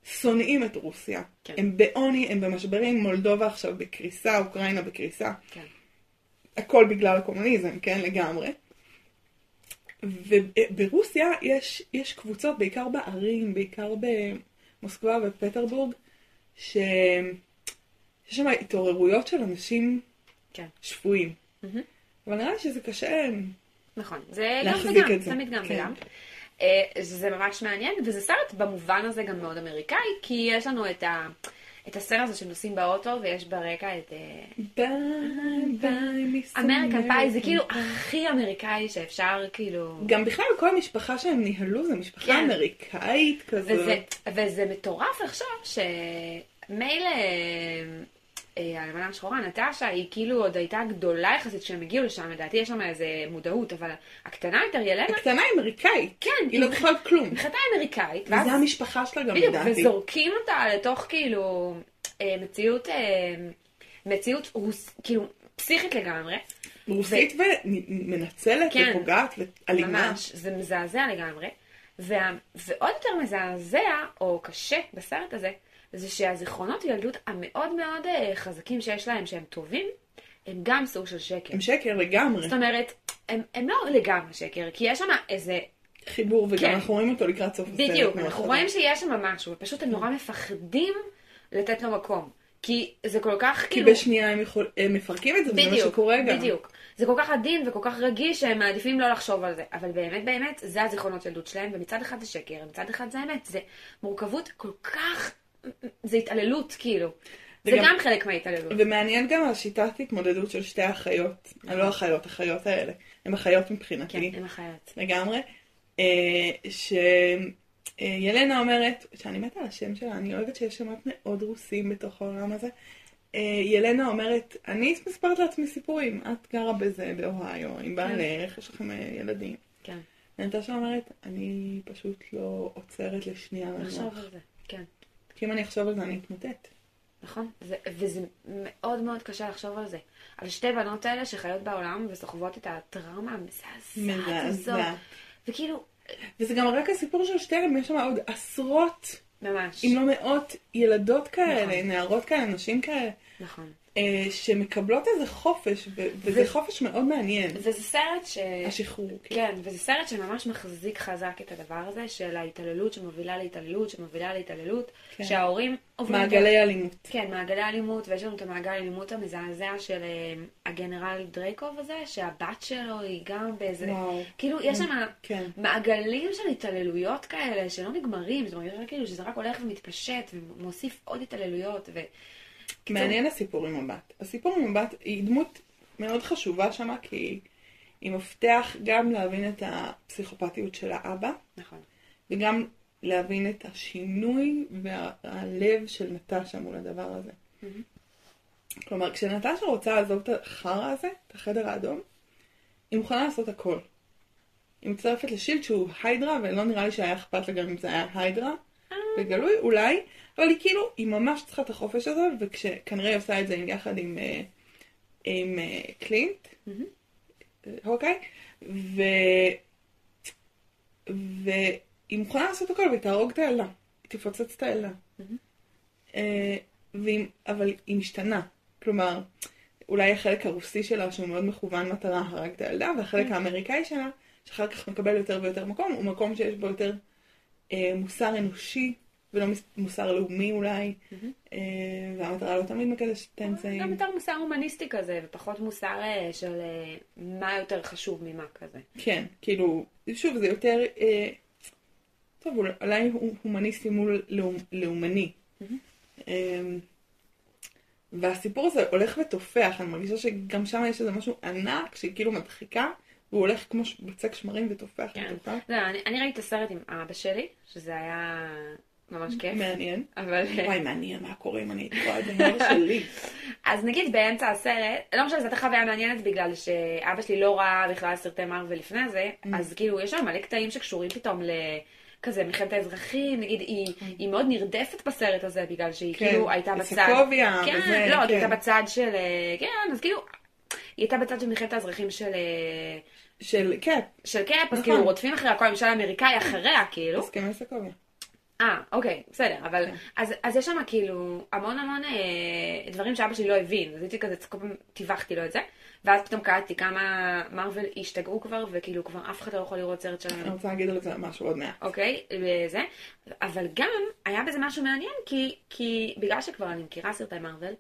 שונאים את רוסיה. כן. הם בעוני, הם במשברים, מולדובה עכשיו בקריסה, אוקראינה בקריסה. כן. הכל בגלל הקומוניזם, כן, לגמרי. וברוסיה יש, יש קבוצות, בעיקר בערים, בעיקר במוסקבה ופטרבורג, ש... שיש שם התעוררויות של אנשים כן. שפויים. מהמם. אבל נראה לי שזה קשה. נכון, זה גם וגם, את זה, תמיד גם כן. וגם. אה, זה ממש מעניין, וזה סרט במובן הזה גם מאוד אמריקאי, כי יש לנו את, ה, את הסצנה הזו שנוסעים באוטו, ויש ברקע את אה, bye bye Miss American Pie, זה כאילו. הכי אמריקאי שאפשר, כאילו... גם בכלל כל המשפחה שהם ניהלו זה משפחה כן. אמריקאית כזאת. וזה, וזה מטורף לחשוב שמילא אה, האלמנה השחורה, נטשה, היא כאילו עוד הייתה גדולה יחסית כשהם הגיעו לשם, לדעתי יש שם איזה מודעות, אבל הקטנה יותר, ילנה, הקטנה היא אמריקאית. כן, היא לא היא- זוכרת כלום. מבחינתה אמריקאית, ואז וזה המשפחה שלה גם בדיוק, לדעתי. וזורקים אותה לתוך כאילו אה, מציאות, אה, מציאות רוס, כאילו פסיכית לגמרי. רוסית ומנצלת כן. ופוגעת ואלימה. ממש, זה מזעזע לגמרי. וה, ועוד יותר מזעזע, או קשה בסרט הזה, זה שהזיכרונות ילדות המאוד מאוד אה, חזקים שיש להם, שהם טובים, הם גם סוג של שקר. הם שקר לגמרי. זאת אומרת, הם, הם לא לגמרי שקר, כי יש שם איזה... חיבור, וגם כן. אנחנו רואים אותו לקראת סוף הסרט. בדיוק, אנחנו. רואים שיש שם משהו, ופשוט הם נורא מפחדים לתת לו מקום. כי זה כל כך כי כאילו... בשנייה הם יכול- הם מפרקים את זה, וזה מה בדיוק, שקורה גם. בדיוק. זה כל כך עדין וכל כך רגיש שהם מעדיפים לא לחשוב על זה. אבל באמת באמת, זה הזיכרונות ילדות שלהם, ומצד אחד זה שקר, ומצד אחד זה אמת. זה מורכבות כל כך... זה התעללות, כאילו. זה גם חלק מההתעללות. ומעניין גם השיטת התמודדות של שתי האחיות, לא אחיות, אחיות האלה, הן אחיות מבחינתי. כן, הם החיות. לגמרי, אה, אה, ילנה אומרת, שאני מתה על השם שלה, אני אוהבת שיש שמות מאוד רוסים בתוך העולם הזה. אה, ילנה אומרת, אני מספרת לעצמי סיפורים, את גרה בזה, באוהיו, עם בעלך, יש לכם אה, ילדים. כן. ונטשה אומרת, אני פשוט לא עוצרת לשנייה לנוח. כי אם אני אחשוב על זה אני אתמוטט. נכון? זה, וזה מאוד מאוד קשה לחשוב על זה. על שתי בנות האלה שחיות בעולם וסוחבות את הטראומה המזעזעת הזאת. וכאילו, וזה גם רק הסיפור של שתיהן, יש שם עוד עשרות, ממש. אם לא מאות, ילדות כאלה, נכון. נערות כאלה, נשים כאלה, נכון. אה, שמקבלות איזה חופש, ו- וזה חופש מאוד מעניין. וזה סרט ש... השחרור. כן. כן, וזה סרט שממש מחזיק חזק את הדבר הזה של ההתעללות שמובילה להתעללות, שמובילה להתעללות, כן. שההורים עוברים... מעגלי אלימות. כן, מעגלי אלימות, ויש לנו את המעגל האלימות המזעזע של אה, הגנרל דרייקוב הזה, שהבת שלו היא גם באיזה... וואו. כאילו, יש שם כן. מעגלים של התעללויות כאלה שלא נגמרים, זאת אומרת, כאילו שזה רק הולך ומתפשט ומוסיף עוד התעללויות. ו... מעניין הסיפור עם הבת. הסיפור עם הבת היא דמות מאוד חשובה שמה, כי היא מפתח גם להבין את הפסיכופתיות של האבא, נכון. וגם להבין את השינוי והלב של נטשה מול הדבר הזה. מהמם. כלומר, כשנטשה רוצה לעזוב את החרא הזה, את החדר האדום, היא מוכנה לעשות הכל. היא מצטרפת לשילד שהוא היידרה, ולא נראה לי שהיה אכפת לה גם אם זה היה היידרה, בגלוי אולי, אבל היא כאילו, היא ממש צריכה את החופש הזה, וכשכנראה היא עושה את זה עם- יחד עם, אה, עם אה, קלינט, אוקיי? ו... והיא מוכנה לעשות הכל, והיא תהרוג את הילדה. היא תפוצץ את. מהמם. אה, אבל היא משתנה. כלומר, אולי החלק הרוסי שלה, שהוא מאוד מכוון מטרה, הרג את הילדה, והחלק האמריקאי שלה, שאחר כך מקבל יותר ויותר מקום, הוא מקום שיש בו יותר אה, מוסר אנושי, ולא מוסר לאומי אולי. אה, והמטרה לא תמיד מקדשת את גם האמצעים. יותר מוסר הומניסטי כזה, ופחות מוסר אה, של אה, מה יותר חשוב ממה כזה. כן, כאילו, שוב, זה יותר, אה, טוב, אולי- הומניסטי מול לאומ, לאומני. אה, והסיפור הזה הולך ותופח, אני מרגישה שגם שם יש איזה משהו ענק, שהיא כאילו מדחיקה, והוא הולך כמו בצק שמרים ותופח כן. ותופח. לא, אני, אני ראיתי את הסרט עם אבא שלי, שזה היה ממש כיף. מעניין. אבל... וואי, מעניין מה קורה אם אני הייתי רואה את זה שלי. *laughs* אז נגיד באמצע הסרט, לא משנה, הייתה חוויה מעניינת בגלל שאבא שלי לא ראה בכלל סרטי מרוויל לפני זה, Mm. אז כאילו יש שם מלא קטעים שקשורים פתאום ל... כזה מלחמת האזרחים, נגיד היא, היא מאוד נרדפת בסרט הזה בגלל שהיא Mm. כן, כאילו הייתה בצד, סוקוביה כן, וזה, לא, היא כן. הייתה בצד של, אה, כן, אז כאילו, היא הייתה בצד של מלחמת האזרחים של, אה, של קאפ, של קאפ, אז נכון. כאילו רודפים אחריה, כל הממשל האמריקאי אחריה, כאילו, הסכמי סוקוביה. אה, אוקיי, בסדר, אבל כן. אז, אז יש שם כאילו המון המון אה, דברים שאבא שלי לא הבין, אז הייתי כזה, כל פעם תיווכתי לו את זה, ואז פתאום קלטתי כמה מארוול השתגעו כבר, וכאילו כבר אף אחד לא יכול לראות סרט שלהם, אני רוצה להגיד על זה משהו עוד מעט. אוקיי, וזה, אבל גם היה בזה משהו מעניין, כי, כי בגלל שכבר אני מכירה סרטי מרוויל,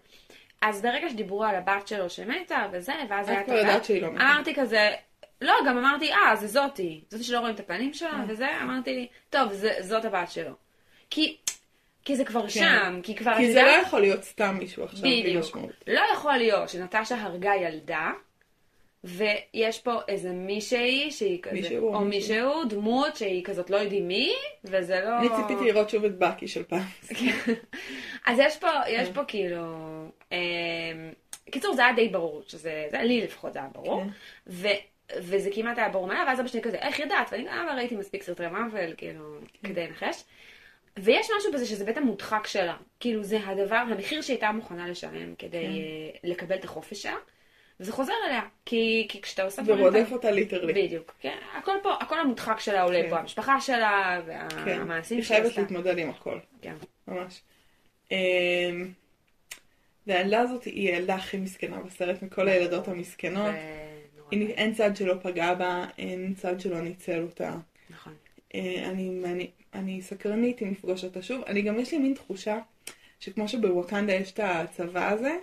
אז ברגע שדיברו על הבת שלו שמתה וזה, ואז את היה כבר יודעת שהיא לא מתה. אמרתי כזה, לא, גם אמרתי, אה, זה זאתי, זאתי שלא רואים את הפנים שלה אה. וזה, אמרתי, טוב, זה, זאת הבת שלו. כי, כי זה כבר כן. שם, כי כבר, כי זה לא יודעת- יכול להיות סתם מישהו עכשיו בלי. משמעות. לא יכול להיות שנטשה הרגה ילדה, ויש פה איזה מישהי שהיא כזה, מישהו או מישהי. מישהו, דמות שהיא כזאת לא יודעים מי, וזה לא... אני ציפיתי לראות שוב את בקי של פעם. אז יש פה, כן. יש פה כאילו... אמ, קיצור, זה היה די ברור, שזה, זה לי לפחות זה היה ברור, כן. ו, וזה כמעט היה ברור מאליו, ואז אבא שלי כזה, איך ידעת? ואני גם "אה, ראיתי מספיק סרטי מארוול, כאילו, כן. כדי לנחש. ויש משהו בזה שזה בית המודחק שלה. כאילו, זה הדבר, המחיר שהיא הייתה מוכנה לשלם כדי כן. אה, לקבל את החופש שלה, וזה חוזר אליה. כי, כי כשאתה עושה דברים... ורודף אותה ליטרלי. בדיוק. כן, הכל פה, הכל המודחק שלה עולה כן. פה, המשפחה שלה, כן. והמעשים היא שהיא חייבת. להתמודד עם הכל. כן. ממש. אמ, והילדה הזאת היא הילדה הכי מסכנה בסרט מכל הילדות המסכנות. זה היא- ואיום. אין צד שלא פגע בה, אין צד שלא ניצל אותה. נכון. אה, אני, אני, אני סקרנית אם לפגוש אותה שוב. אני גם, יש לי מין תחושה שכמו שבווקנדה יש את הצבא הזה,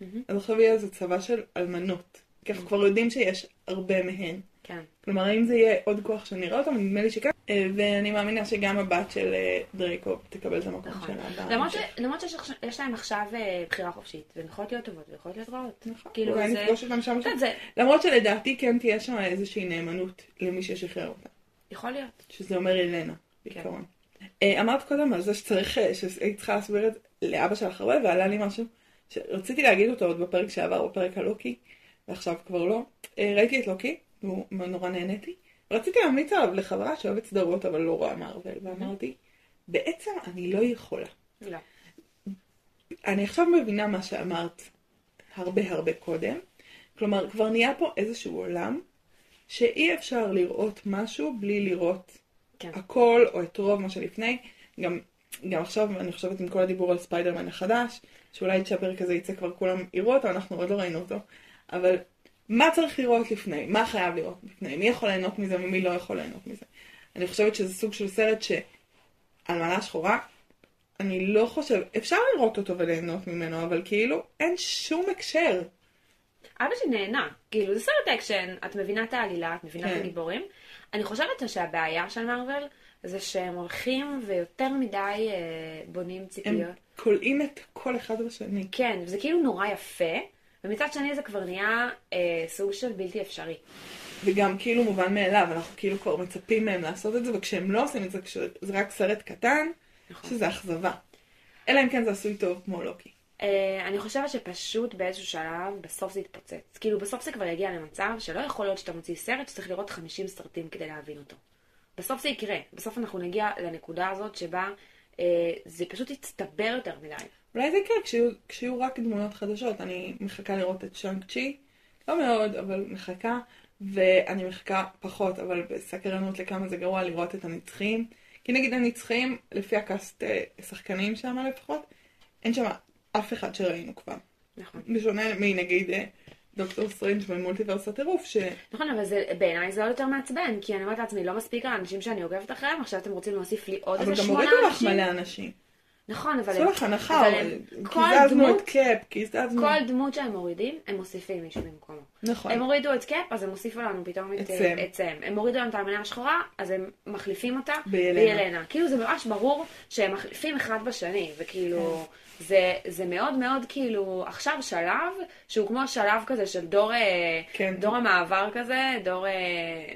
מהמם. אז עכשיו יהיה איזה צבא של אלמנות. כי אנחנו כבר יודעים שיש הרבה מהן. כן. כלומר, האם זה יהיה עוד כוח שנראה אותם? נדמה לי שכן. אה, ואני מאמינה שגם הבת של אה, דרייקו תקבל את המקום נכון. שלה. למרות, שיש להם עכשיו אה, בחירה חופשית, והן יכולות להיות טובות ויכולות להיות רעות. נכון. כאילו, אולי זה- נפגוש אותם שם. יודעת, זה למרות שלדעתי כן תהיה שם איזושהי נאמנות למי ששחרר אותה. יכול להיות. שזה אומר אלנה, בעיקרון. אה, אמרת קודם על זה שצריך, אה, שהיית צריכה להסביר את לאבא שלך הרבה, ועלה לי משהו שרציתי להגיד אותו עוד בפרק שעבר, בפרק הלוקי, ועכשיו כבר לא. אה, ראיתי את לוקי, ונורא נהניתי. רציתי להמליץ עליו לחברה שאוהבת סדרות אבל לא רואה מארוול, ואמרתי, בעצם אני לא יכולה. לא. אני עכשיו מבינה מה שאמרת הרבה הרבה קודם. כלומר, כבר נהיה פה איזשהו עולם שאי אפשר לראות משהו בלי לראות כן. הכל או את רוב מה שלפני. גם, גם עכשיו אני חושבת עם כל הדיבור על ספיידרמן החדש, שאולי כשהפרק הזה יצא כבר כולם יראו אותו, אנחנו עוד לא ראינו אותו. אבל מה צריך לראות לפני? מה חייב לראות לפני? מי יכול ליהנות מזה ומי לא יכול ליהנות מזה? אני חושבת שזה סוג של סרט שאלמנה שחורה, אני לא חושב, אפשר לראות אותו וליהנות ממנו, אבל כאילו אין שום הקשר. אבא שלי נהנה. כאילו, זה סרט אקשן, את מבינה את העלילה, את מבינה את כן. הגיבורים. אני חושבת שהבעיה של מארוול זה שהם הולכים ויותר מדי אה, בונים הם ציפיות. כולאים את כל אחד בשני. כן, וזה כאילו נורא יפה, ומצד שני זה כבר נהיה אה, סוג של בלתי אפשרי. וגם כאילו מובן מאליו, אנחנו כאילו כבר מצפים מהם לעשות את זה, וכשהם לא עושים את זה, כשזה רק סרט קטן, נכון. שזה אכזבה. אלא אם כן זה עשוי טוב כמו לוקי. אה, אני חושבת שפשוט באיזשהו שלב, בסוף זה יתפוצץ. כאילו, בסוף זה כבר יגיע למצב שלא יכול להיות שאתה מוציא סרט שצריך לראות 50 סרטים כדי להבין אותו. בסוף זה יקרה. בסוף אנחנו נגיע לנקודה הזאת שבה אה, זה פשוט יצטבר יותר מדי. אולי זה יקרה כשיהיו, כשיהיו רק דמויות חדשות. אני מחכה לראות את שאנג צ'י, לא מאוד, אבל מחכה, ואני מחכה פחות, אבל בסקרנות לכמה זה גרוע לראות את הנצחיים. כי נגיד הנצחיים, לפי ה cast אה, שחקנים שם לפחות, אין שם אף אחד שראינו כבר. נכון. בשונה מנגיד אה, דוקטור סטרנג' במולטיברס הטירוף, ש... נכון, אבל זה, בעיניי זה עוד יותר מעצבן, כי אני אומרת לעצמי, לא מספיק האנשים שאני עוקבת אחריהם, עכשיו אתם רוצים להוסיף לי עוד אבל איזה גם שמונה הורידו לך אנשים. מלא אנשים. נכון, אבל... עשו לך הנחה, אבל אבל קיזזנו את קאפ, קיזזנו... כל דמות שהם מורידים, הם מוסיפים מישהו במקומו. נכון. הם הורידו את קאפ, אז הם הוסיפו לנו פתאום את את אה, סם. את סם. הם הורידו לנו את האלמנה השחורה, אז הם מחליפים אותה בילנה. בילנה. כאילו זה ממש ברור שהם מחליפים אחד בשני, וכאילו... זה, זה מאוד מאוד כאילו עכשיו שלב שהוא כמו שלב כזה של דור, אה, כן. דור המעבר כזה, דור, אה,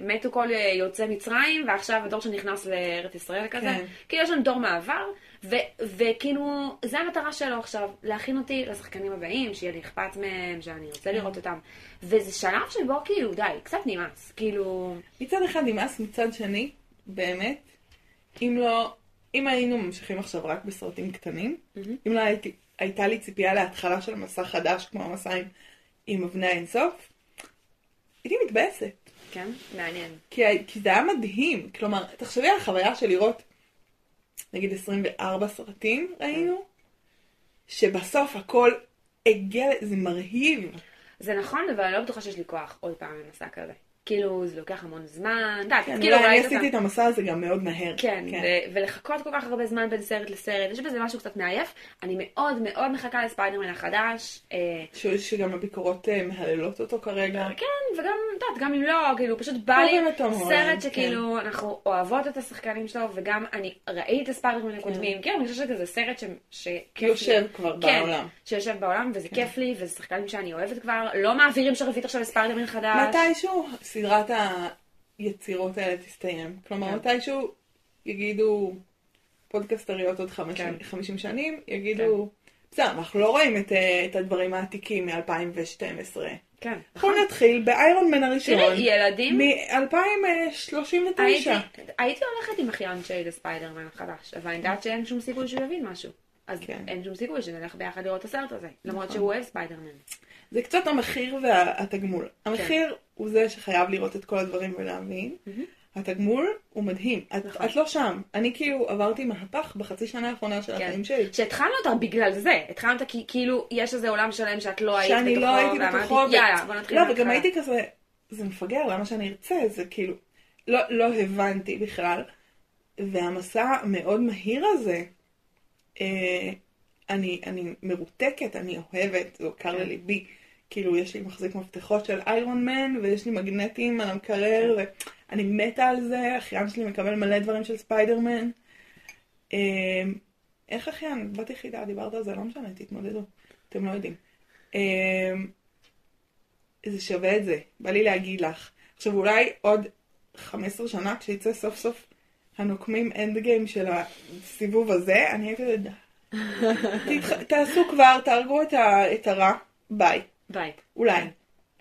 מתו כל יוצאי מצרים ועכשיו הדור שנכנס לארץ ישראל כזה, כן. כאילו יש לנו דור מעבר ו, וכאילו זה המטרה שלו עכשיו, להכין אותי לשחקנים הבאים, שיהיה לי אכפת מהם, שאני כן. ארצה לראות אותם וזה שלב שבו כאילו די, קצת נמאס, כאילו, מצד אחד נמאס, מצד שני, באמת, אם לא, אם היינו ממשיכים עכשיו רק בסרטים קטנים, אם לא הייתי, הייתה לי ציפייה להתחלה של מסע חדש, כמו המסע עם, עם אבני האינסוף, הייתי מתבאסת. כן, מעניין. כי, כי זה היה מדהים. כלומר, תחשבי על החוויה של לראות, נגיד 24 סרטים ראינו, שבסוף הכל הגיע, זה מרהיב. זה נכון, אבל אני לא בטוחה שיש לי כוח עוד פעם למסע כזה. כאילו, זה לוקח המון זמן. כן, כאילו, אולי אני עשיתי את המסע הזה גם מאוד מהר. כן, ו- ולחכות כל כך הרבה זמן בין סרט לסרט, יש בזה משהו קצת מעייף. אני מאוד מאוד מחכה לספיידרמן החדש. אה, שגם הביקורות אה, מהללות אותו כרגע. כן, וגם, את יודעת, גם אם לא, כאילו, פשוט בא לי סרט שכאילו, אנחנו אוהבות את השחקנים שלו, וגם אני ראיתי את הספיידרמן הקודמים, כן, אני חושבת שזה סרט שכיף. יושב כבר כן, בעולם. שיושב בעולם, וזה כיף לי, וזה שחקנים שאני אוהבת כבר, לא מעבירים שרביט עכשיו לספיידרמן חדש. מתישהו סדרת היצירות האלה תסתיים. כלומר, כן. מתישהו יגידו פודקסטריות עוד חמש- כן. 50 שנים, יגידו, בסדר, אנחנו לא רואים את, אה, את הדברים העתיקים מ-2012. כן, אנחנו נכון. נתחיל באיירון מן הראשון. תראי, ילדים, מ-2039. הייתי, הייתי הולכת עם אחיין שלי לספיידרמן החדש, אבל אני יודעת שאין שום סיכוי שהוא יבין משהו. אז כן. אין שום סיכוי שנלך ביחד לראות את הסרט הזה, למרות נכון. שהוא אוהב ספיידרמן. זה קצת המחיר והתגמול. המחיר הוא זה שחייב לראות את כל הדברים ולהבין. התגמול הוא מדהים. את, נכון. את לא שם. אני כאילו עברתי מהפך בחצי שנה האחרונה של כן. החיים שלי. שהתחלנו אותה בגלל זה, התחלנו אותה כי כאילו יש איזה עולם שלם שאת לא היית בתוכו, שאני לא הייתי ואמרתי, בתוכו. ו- יאללה, בוא נתחיל לא, מההתחלה." וגם הייתי כזה, זה מפגר, למה שאני ארצה? זה כאילו, לא, לא הבנתי בכלל. והמסע המאוד מהיר הזה, אה, אני, אני מרותקת, אני אוהבת, זה קר כן. לליבי. כאילו, יש לי מחזיק מפתחות של איירון מן, ויש לי מגנטים על המקרר, ואני מתה על זה, אחיין שלי מקבל מלא דברים של ספיידרמן. אה, איך אחיין? בת יחידה, דיברת על זה, לא משנה, תתמודדו. אתם לא יודעים. אה, זה שווה את זה, בא לי להגיד לך. עכשיו אולי עוד 15 שנה כשיצא סוף סוף הנוקמים Endgame של הסיבוב הזה, אני *laughs* תתח- תעשו כבר, תהרגו את הרע, ביי. ביי. אולי.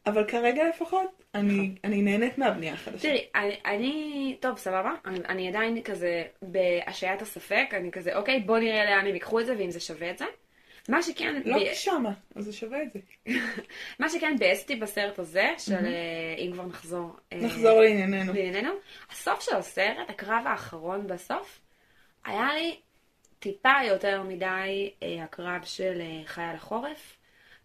אבל כרגע לפחות, אני אני נהנית מהבנייה החדשה. תראי, אני, אני, טוב, סבבה, אני, אני עדיין כזה בהשעיית הספק, אני כזה, אוקיי, בוא נראה לאן הם ייקחו את זה ואם זה שווה את זה. מה שכן, לא ב- שמה, אז זה שווה את זה. *laughs* מה שכן ביאסתי בסרט הזה, של אה, אם כבר נחזור, אה, נחזור לענייננו. לענייננו, הסוף של הסרט, הקרב האחרון בסוף, היה לי טיפה יותר מדי אה, הקרב של חייל החורף,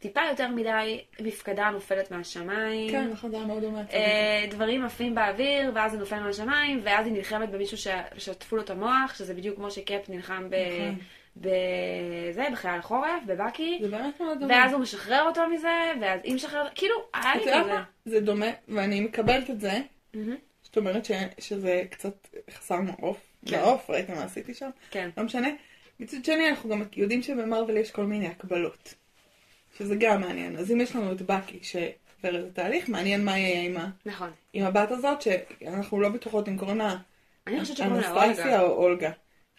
טיפה יותר מדי מפקדה נופלת מהשמיים. כן, נכון, זה היה מאוד דומה. אה, דברים עפים באוויר, ואז זה נופל מהשמיים, ואז היא נלחמת במישהו ש- ששטפו לו את המוח, שזה בדיוק כמו שקאפ נלחם ב... נכון. בזה, בחייל החורף, בבאקי, זה באמת מאוד דומה. ואז הוא משחרר אותו מזה, ואז היא משחררת, כאילו, היה לי כזה. זה דומה, ואני מקבלת את זה. זאת אומרת ש- שזה קצת חסר מעוף. כן. מעוף, ראיתם מה עשיתי שם? כן, לא משנה. מצד שני, אנחנו גם יודעים שבמרוויל יש כל מיני הקבלות. שזה גם מעניין. אז אם יש לנו את בקי שעובר איזה תהליך, מעניין מה יהיה עם. נכון. עם הבת הזאת, שאנחנו לא בטוחות אם קוראים לה אולגה. או אולגה.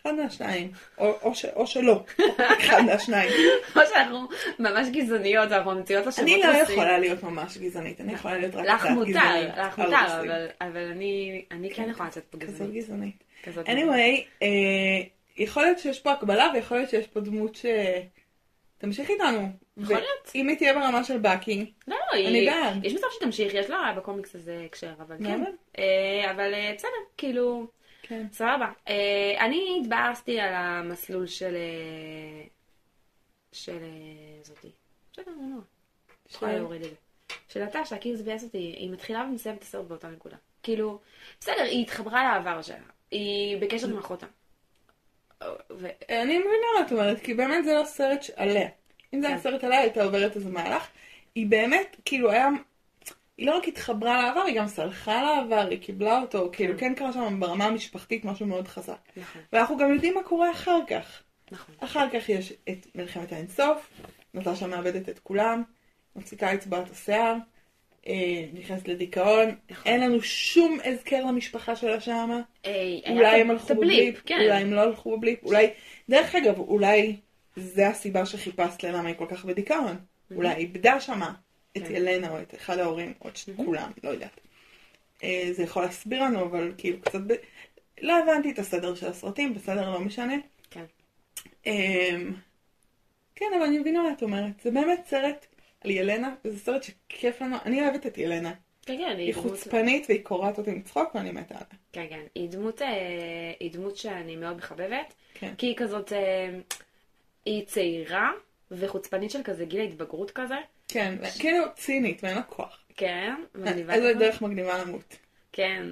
אחד מהשניים. או, או, ש... או שלא. *laughs* אחד מהשניים. או שאנחנו ממש גזעניות, אנחנו ממציאות לה שמות אני לא רוסים. יכולה להיות ממש גזענית, אני יכולה להיות רק לך קצת מותר, גזענית לך מותר, רוסים. אבל- אבל אני אני כן יכולה לצאת פה כזאת גזענית. גזענית. כזאת anyway, אה, יכול להיות שיש פה הקבלה ויכול להיות שיש פה דמות ש... תמשיך איתנו. יכול להיות. אם היא תהיה ברמה של בקי, לא, אני בעד. יש מצב שתמשיך, יש לה בקומיקס הזה הקשר, אבל כן. אה, אבל אה, בסדר, כאילו, כן. סבבה. אה, אני התבאסתי על המסלול של... של זאתי. בסדר, לא נורא. יכולה להוריד את זה. של נטשה, כאילו זה ביאס אותי, היא מתחילה ומסיימת את הסרט באותה נקודה. כאילו, בסדר, היא התחברה לעבר שלה. היא בקשר עם אחותה. אני מבינה מה את אומרת, כי באמת זה לא סרט עליה. אם זה היה כן. סרט עליה, הייתה עוברת איזה מהלך. היא באמת, כאילו היה... היא לא רק התחברה לעבר, היא גם סלחה לעבר, היא קיבלה אותו, כאילו כן קרה שם ברמה המשפחתית משהו מאוד חזק. נכון, ואנחנו גם יודעים מה קורה אחר כך. נכון. אחר כך יש את מלחמת האינסוף, נטשה מאבדת את כולם, מפסיקה לצבוע את השיער, אה, נכנסת לדיכאון, נכון. אין לנו שום הזכר למשפחה שלה שמה. אה, היה אולי הם הלכו בבליפ, כן. אולי הם לא הלכו בבליפ, אולי... דרך אגב, אולי זה הסיבה שחיפשת ללמה היא כל כך בדיכאון. אולי היא איבדה שמה את כן. ילנה או את אחד ההורים, או את ש- כולם, לא יודעת. אה, זה יכול להסביר לנו, אבל כאילו קצת... ב... לא הבנתי את הסדר של הסרטים, בסדר, לא משנה. כן. אמ, כן, אבל אני מבינה מה את אומרת. זה באמת סרט על ילנה, וזה סרט שכיף לנו. אני אוהבת את ילנה. כן, כן, היא דמות- חוצפנית והיא קורעת אותי מצחוק ואני מתה עליה. כן, כן. היא דמות, אה, היא דמות שאני מאוד מחבבת. כן. כי היא כזאת, אה, היא צעירה וחוצפנית של כזה גיל ההתבגרות כזה. כן, כאילו צינית ואין לה כוח. כן, מגניבה איזה כזאת. דרך מגניבה למות. כן.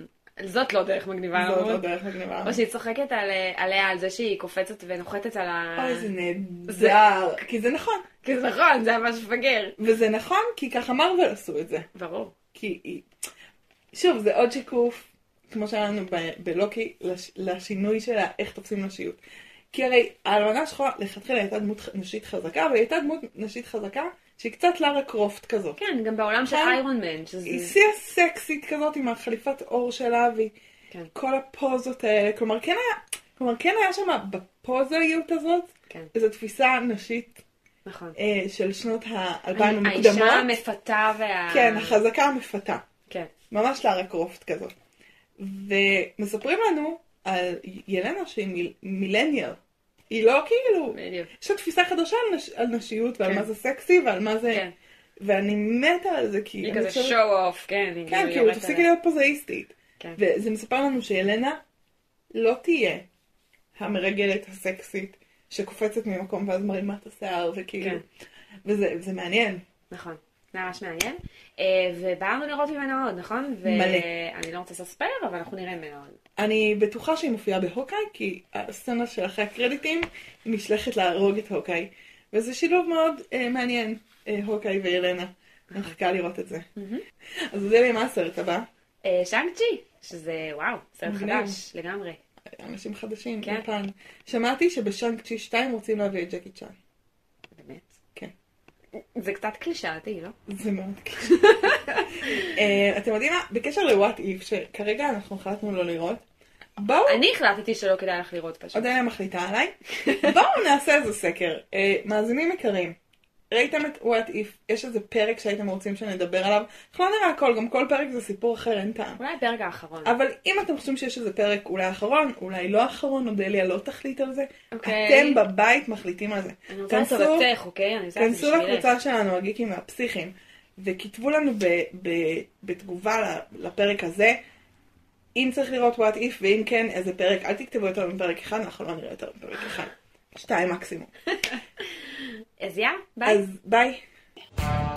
זאת לא דרך מגניבה זאת לא למות. דרך מגניבה או למות. שהיא צוחקת על, אה, עליה על זה שהיא קופצת ונוחתת על ה... אוי, זה נהדר. כי זה נכון. כי זה נכון, זה ממש מפגר. וזה נכון, כי ככה מרוויל עשו את זה. ברור. כי היא... שוב, זה עוד שיקוף, כמו שהיה לנו בלוקי, לש- לשינוי של איך תופסים נשיות. כי הרי האלמנה שחורה לכתחילה הייתה דמות נשית חזקה, והיא הייתה דמות נשית חזקה שהיא קצת לארה קרופט כזאת. כן, גם בעולם של נכון. איירון מן, שזה... היא שיא הסקסית כזאת עם החליפת עור שלה, והיא כן. כל הפוזות האלה. כלומר, כן היה, כלומר, כן היה שם בפוזאיות הזאת כן, איזו תפיסה נשית נכון. אה, של שנות האלפיים האישה המוקדמות. המפתה וה... כן, החזקה המפתה. כן. ממש לארה קרופט כזאת. ומספרים לנו ילנה שהיא מיל, מילניאל. היא לא כאילו, בדיוק. יש לה תפיסה חדשה על, נש, על נשיות ועל כן. מה זה סקסי ועל מה זה, כן. ואני מתה על זה כי, היא כזה show off, כן. היא כן, כאילו תפסיקי. להיות פוזאיסטית. כן. וזה מספר לנו שילנה לא תהיה המרגלת הסקסית שקופצת ממקום ואז מרימה את השיער וכאילו, כן. וזה זה מעניין. נכון. זה ממש מעניין. אה, ובאנו לראות ממנה עוד, נכון? מלא. ואני לא רוצה לעשות ספיילר, אבל אנחנו נראה ממנה עוד. אני בטוחה שהיא מופיעה בהוקאי, כי הסצנה של אחרי הקרדיטים נשלחת להרוג את הוקאי. וזה שילוב מאוד אה, מעניין, אה, הוקאי. אני מחכה לראות את זה. אז זה לי מה הסרט הבא. שאנג צ'י, שזה וואו, סרט. חדש לגמרי. אנשים חדשים, כן. יפן. שמעתי שבשאנק צ'י 2 רוצים להביא את ג'קי צ'אן. זה קצת קלישאתי, לא? זה מאוד קשה. אה, אתם יודעים מה? בקשר ל-What If, שכרגע אנחנו החלטנו לא לראות, בואו, אני החלטתי שלא כדאי לך לראות פשוט. אודליה מחליטה עליי, בואו נעשה איזה סקר. אה, מאזינים יקרים, ראיתם את What If? יש איזה פרק שהייתם רוצים שנדבר עליו? אנחנו לא נראה הכל, גם כל פרק זה סיפור אחר, אין טעם. אולי הפרק האחרון. אבל אם אתם חושבים שיש איזה פרק אולי אחרון, אולי לא אחרון, אודליה לא תחליט על זה, אוקיי. אתם בבית מחליטים על זה. אני רוצה כנסו- לטובתך, אוקיי? אני כנסו. לקבוצה שלנו, הגיקים והפסיכים, וכתבו לנו ב- ב- בתגובה לפרק הזה, אם צריך לראות what if, ואם כן, איזה פרק, אל תכתבו יותר מפרק אחד, אנחנו לא נראה יותר מפרק אחד. שתיים מקסימום. *laughs* As yeah, bye. As, bye.